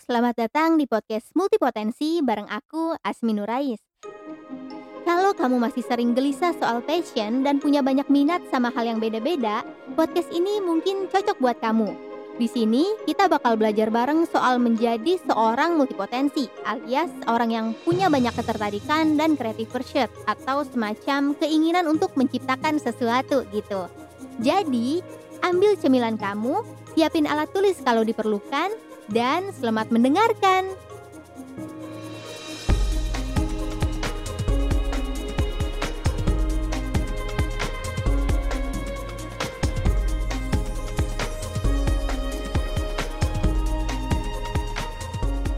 selamat datang di podcast Multipotensi bareng aku, Asmi Nurais. Kalau kamu masih sering gelisah soal passion dan punya banyak minat sama hal yang beda-beda, podcast ini mungkin cocok buat kamu. Di sini kita bakal belajar bareng soal menjadi seorang multipotensi, alias orang yang punya banyak ketertarikan dan creative pursuit atau semacam keinginan untuk menciptakan sesuatu gitu. Jadi, ambil cemilan kamu, siapin alat tulis kalau diperlukan, dan selamat mendengarkan.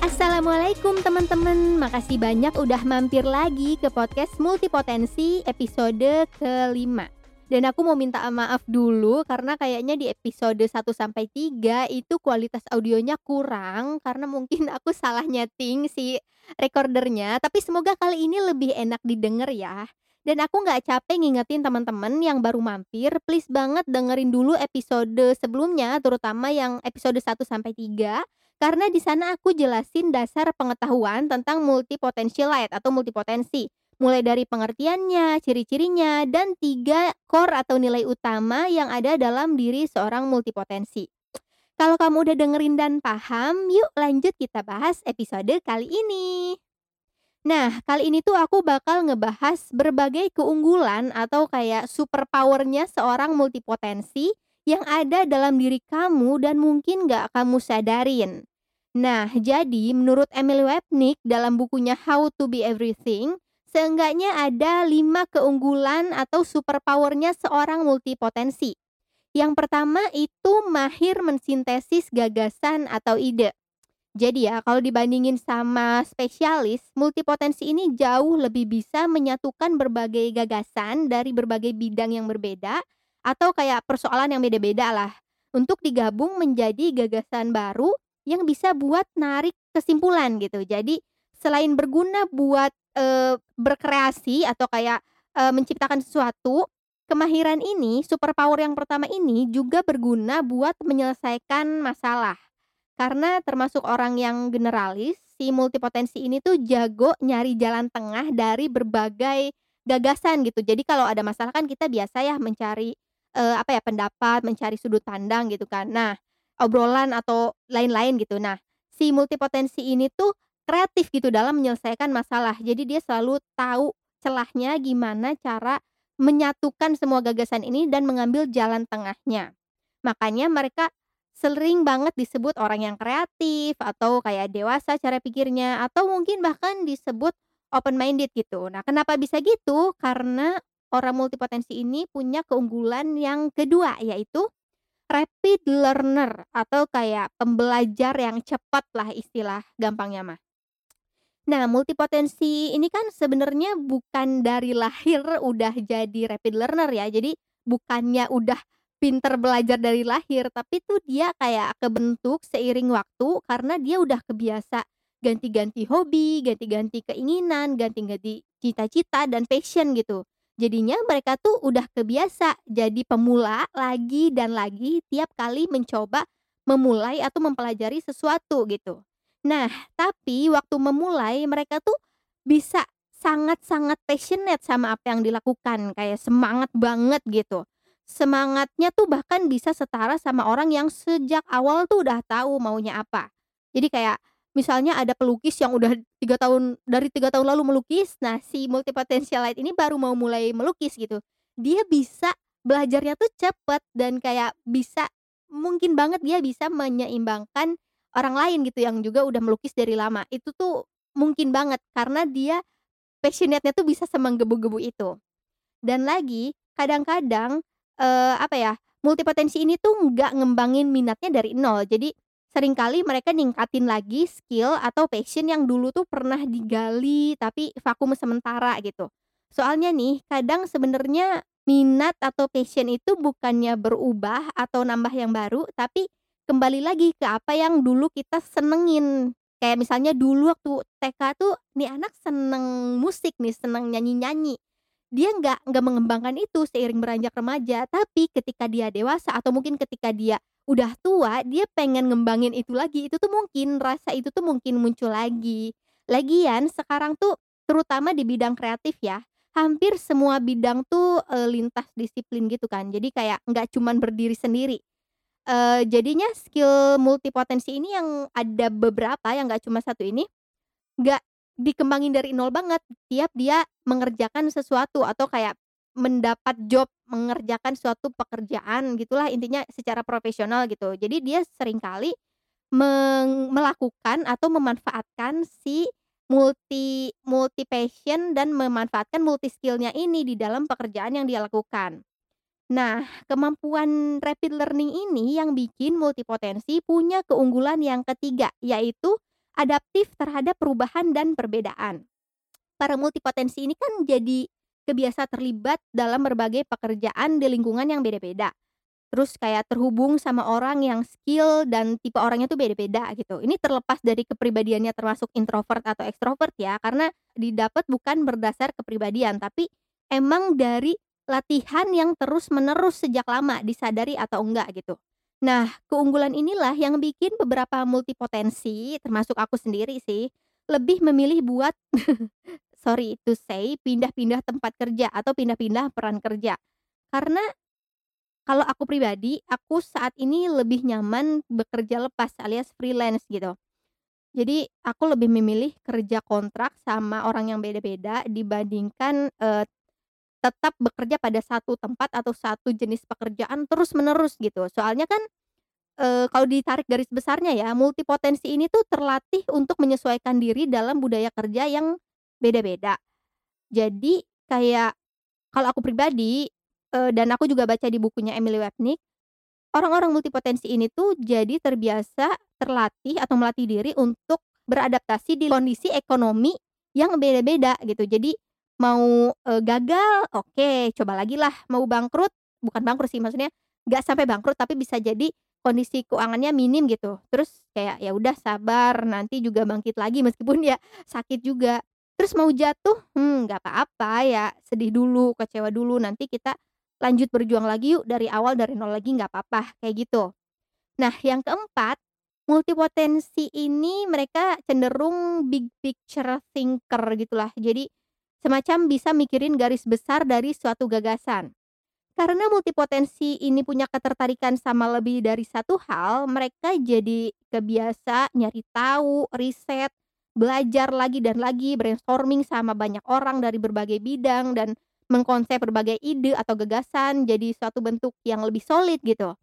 Assalamualaikum teman-teman, makasih banyak udah mampir lagi ke podcast Multipotensi episode kelima. Dan aku mau minta maaf dulu karena kayaknya di episode 1 sampai 3 itu kualitas audionya kurang karena mungkin aku salah nyeting si recordernya, tapi semoga kali ini lebih enak didengar ya. Dan aku nggak capek ngingetin teman-teman yang baru mampir, please banget dengerin dulu episode sebelumnya, terutama yang episode 1 sampai 3 karena di sana aku jelasin dasar pengetahuan tentang multipotentialite atau multipotensi mulai dari pengertiannya, ciri-cirinya, dan tiga core atau nilai utama yang ada dalam diri seorang multipotensi. Kalau kamu udah dengerin dan paham, yuk lanjut kita bahas episode kali ini. Nah, kali ini tuh aku bakal ngebahas berbagai keunggulan atau kayak superpowernya seorang multipotensi yang ada dalam diri kamu dan mungkin gak kamu sadarin. Nah, jadi menurut Emily Wapnick dalam bukunya How to Be Everything, Seenggaknya ada lima keunggulan atau superpowernya seorang multipotensi. Yang pertama itu mahir mensintesis gagasan atau ide. Jadi ya, kalau dibandingin sama spesialis, multipotensi ini jauh lebih bisa menyatukan berbagai gagasan dari berbagai bidang yang berbeda atau kayak persoalan yang beda-beda lah untuk digabung menjadi gagasan baru yang bisa buat narik kesimpulan gitu. Jadi selain berguna buat eee, berkreasi atau kayak, eee, menciptakan sesuatu, kemahiran ini, superpower yang pertama ini juga berguna buat menyelesaikan masalah. Karena termasuk orang yang generalis, si multipotensi ini tuh jago nyari jalan tengah dari berbagai gagasan gitu. Jadi kalau ada masalah kan kita biasa ya mencari, eee, apa ya, pendapat, mencari sudut pandang gitu kan. Nah, obrolan atau lain-lain gitu. Nah, si multipotensi ini tuh kreatif gitu dalam menyelesaikan masalah. Jadi dia selalu tahu celahnya gimana cara menyatukan semua gagasan ini dan mengambil jalan tengahnya. Makanya mereka sering banget disebut orang yang kreatif atau kayak dewasa cara pikirnya atau mungkin bahkan disebut open minded gitu. Nah, kenapa bisa gitu? Karena orang multipotensi ini punya keunggulan yang kedua yaitu rapid learner atau kayak pembelajar yang cepat lah istilah gampangnya mah. Nah, multipotensi ini kan sebenarnya bukan dari lahir udah jadi rapid learner ya. Jadi bukannya udah pinter belajar dari lahir, tapi tuh dia kayak kebentuk seiring waktu karena dia udah kebiasa ganti-ganti hobi, ganti-ganti keinginan, ganti-ganti cita-cita dan passion gitu. Jadinya mereka tuh udah kebiasa jadi pemula lagi dan lagi tiap kali mencoba memulai atau mempelajari sesuatu gitu. Nah, tapi waktu memulai mereka tuh bisa sangat-sangat passionate sama apa yang dilakukan, kayak semangat banget gitu. Semangatnya tuh bahkan bisa setara sama orang yang sejak awal tuh udah tahu maunya apa. Jadi kayak misalnya ada pelukis yang udah tiga tahun dari tiga tahun lalu melukis, nah si multipotentialite ini baru mau mulai melukis gitu. Dia bisa belajarnya tuh cepet dan kayak bisa mungkin banget dia bisa menyeimbangkan orang lain gitu yang juga udah melukis dari lama. Itu tuh mungkin banget karena dia passionate-nya tuh bisa semenggebu-gebu itu. Dan lagi kadang-kadang, eee, apa ya, multipotensi ini tuh nggak ngembangin minatnya dari nol. Jadi sering kali mereka ningkatin lagi skill atau passion yang dulu tuh pernah digali tapi vakum sementara gitu. Soalnya nih kadang sebenarnya minat atau passion itu bukannya berubah atau nambah yang baru, tapi kembali lagi ke apa yang dulu kita senengin. Kayak misalnya dulu waktu TK tuh, nih anak seneng musik nih, seneng nyanyi-nyanyi. Dia nggak nggak mengembangkan itu seiring beranjak remaja, tapi ketika dia dewasa atau mungkin ketika dia udah tua dia pengen ngembangin itu lagi, itu tuh mungkin, rasa itu tuh mungkin muncul lagi. Lagian sekarang tuh terutama di bidang kreatif ya, hampir semua bidang tuh, eee, lintas disiplin gitu kan. Jadi kayak nggak cuman berdiri sendiri. Eee, jadinya skill multipotensi ini yang ada beberapa yang nggak cuma satu ini, nggak dikembangin dari nol banget tiap dia mengerjakan sesuatu atau kayak mendapat job, mengerjakan suatu pekerjaan gitulah intinya secara profesional gitu. Jadi dia sering kali meng melakukan atau memanfaatkan si multi multi passion dan memanfaatkan multi skill-nya ini di dalam pekerjaan yang dia lakukan. Nah, kemampuan rapid learning ini yang bikin multipotensi punya keunggulan yang ketiga, yaitu adaptif terhadap perubahan dan perbedaan. Para multipotensi ini kan jadi kebiasa terlibat dalam berbagai pekerjaan di lingkungan yang beda-beda. Terus kayak terhubung sama orang yang skill dan tipe orangnya tuh beda-beda gitu. Ini terlepas dari kepribadiannya termasuk introvert atau ekstrovert ya, karena didapat bukan berdasar kepribadian, tapi emang dari latihan yang terus-menerus sejak lama, disadari atau enggak gitu. Nah, keunggulan inilah yang bikin beberapa multipotensi, termasuk aku sendiri sih, lebih memilih buat sorry to say, pindah-pindah tempat kerja atau pindah-pindah peran kerja. Karena kalau aku pribadi, aku saat ini lebih nyaman bekerja lepas alias freelance gitu. Jadi aku lebih memilih kerja kontrak sama orang yang beda-beda dibandingkan, eee, tetap bekerja pada satu tempat atau satu jenis pekerjaan terus-menerus gitu. Soalnya kan, eee, kalau ditarik garis besarnya ya, multipotensi ini tuh terlatih untuk menyesuaikan diri dalam budaya kerja yang beda-beda. Jadi kayak kalau aku pribadi Eee, dan aku juga baca di bukunya Emily Wapnick, orang-orang multipotensi ini tuh jadi terbiasa, terlatih atau melatih diri untuk beradaptasi di kondisi ekonomi yang beda-beda gitu. Jadi mau, eee, gagal, oke coba lagi lah, mau bangkrut bukan bangkrut sih maksudnya nggak sampai bangkrut tapi bisa jadi kondisi keuangannya minim gitu. Terus kayak ya udah sabar nanti juga bangkit lagi meskipun ya sakit juga. Terus mau jatuh, hmm, nggak apa-apa ya sedih dulu, kecewa dulu, nanti kita lanjut berjuang lagi yuk dari awal dari nol lagi nggak apa-apa, kayak gitu. Nah yang keempat, multipotensi ini mereka cenderung big picture thinker gitulah. Jadi semacam bisa mikirin garis besar dari suatu gagasan. Karena multipotensi ini punya ketertarikan sama lebih dari satu hal, mereka jadi kebiasa nyari tahu, riset, belajar lagi dan lagi, brainstorming sama banyak orang dari berbagai bidang dan Mengkonsep berbagai ide atau gagasan jadi suatu bentuk yang lebih solid gitu.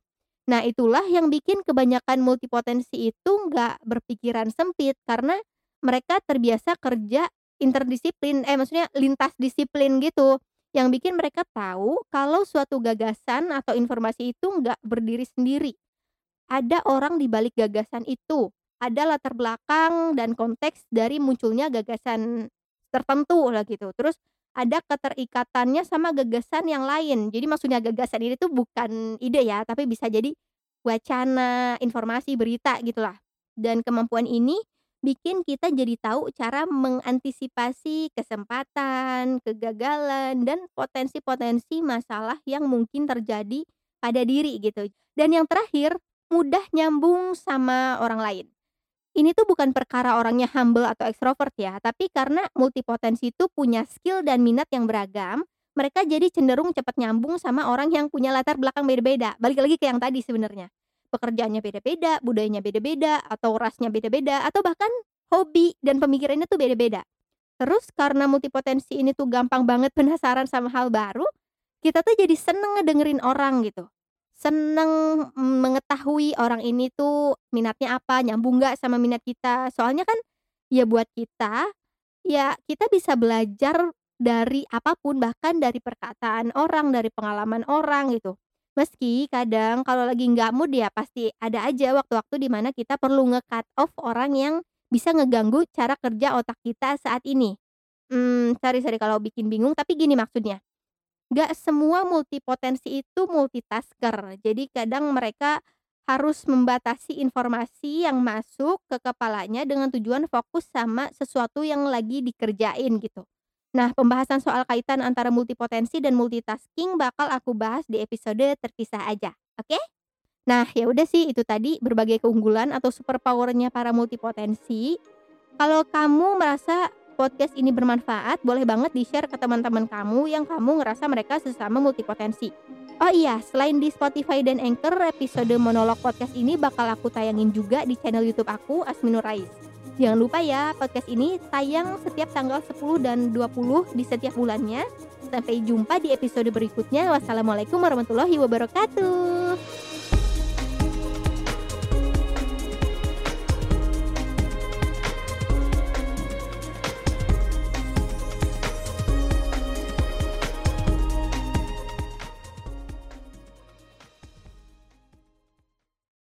Nah itulah yang bikin kebanyakan multipotensi itu nggak berpikiran sempit karena mereka terbiasa kerja interdisiplin, eh maksudnya lintas disiplin gitu. Yang bikin mereka tahu kalau suatu gagasan atau informasi itu nggak berdiri sendiri. Ada orang di balik gagasan itu, ada latar belakang dan konteks dari munculnya gagasan tertentu lah gitu. Terus ada keterikatannya sama gagasan yang lain. Jadi maksudnya gagasan ini tuh bukan ide ya, tapi bisa jadi wacana, informasi, berita gitulah. Dan kemampuan ini bikin kita jadi tahu cara mengantisipasi kesempatan, kegagalan, dan potensi-potensi masalah yang mungkin terjadi pada diri gitu. Dan yang terakhir, mudah nyambung sama orang lain. Ini tuh bukan perkara orangnya humble atau ekstrovert ya, tapi karena multipotensi itu punya skill dan minat yang beragam, mereka jadi cenderung cepat nyambung sama orang yang punya latar belakang beda-beda. Balik lagi ke yang tadi sebenarnya. Pekerjaannya beda-beda, budayanya beda-beda, atau rasnya beda-beda, atau bahkan hobi dan pemikirannya tuh beda-beda. Terus karena multipotensi ini tuh gampang banget penasaran sama hal baru, kita tuh jadi seneng ngedengerin orang gitu. Seneng, mengetahui orang ini tuh minatnya apa, nyambung nggak sama minat kita. Soalnya kan, ya buat kita, ya kita bisa belajar dari apa pun bahkan dari perkataan orang, dari pengalaman orang gitu. Meski kadang kalau lagi nggak mood ya pasti ada aja waktu-waktu di mana kita perlu nge-cut off orang yang bisa ngeganggu cara kerja otak kita saat ini. Mmm, sorry sorry kalau bikin bingung, tapi gini maksudnya Nggak semua multipotensi itu multitasker. Jadi kadang mereka harus membatasi informasi yang masuk ke kepalanya dengan tujuan fokus sama sesuatu yang lagi dikerjain gitu. Nah, pembahasan soal kaitan antara multipotensi dan multitasking bakal aku bahas di episode terpisah aja. Oke? Nah, ya udah sih itu tadi berbagai keunggulan atau superpower-nya para multipotensi. Kalau kamu merasa podcast ini bermanfaat, boleh banget di-share ke teman-teman kamu yang kamu ngerasa mereka sesama multipotensi. Oh iya, selain di Spotify dan Anchor, episode monolog podcast ini bakal aku tayangin juga di channel YouTube aku, Asminur Rais. Jangan lupa ya, podcast ini tayang setiap tanggal 10 dan 20 di setiap bulannya. Sampai jumpa di episode berikutnya. Wassalamualaikum warahmatullahi wabarakatuh.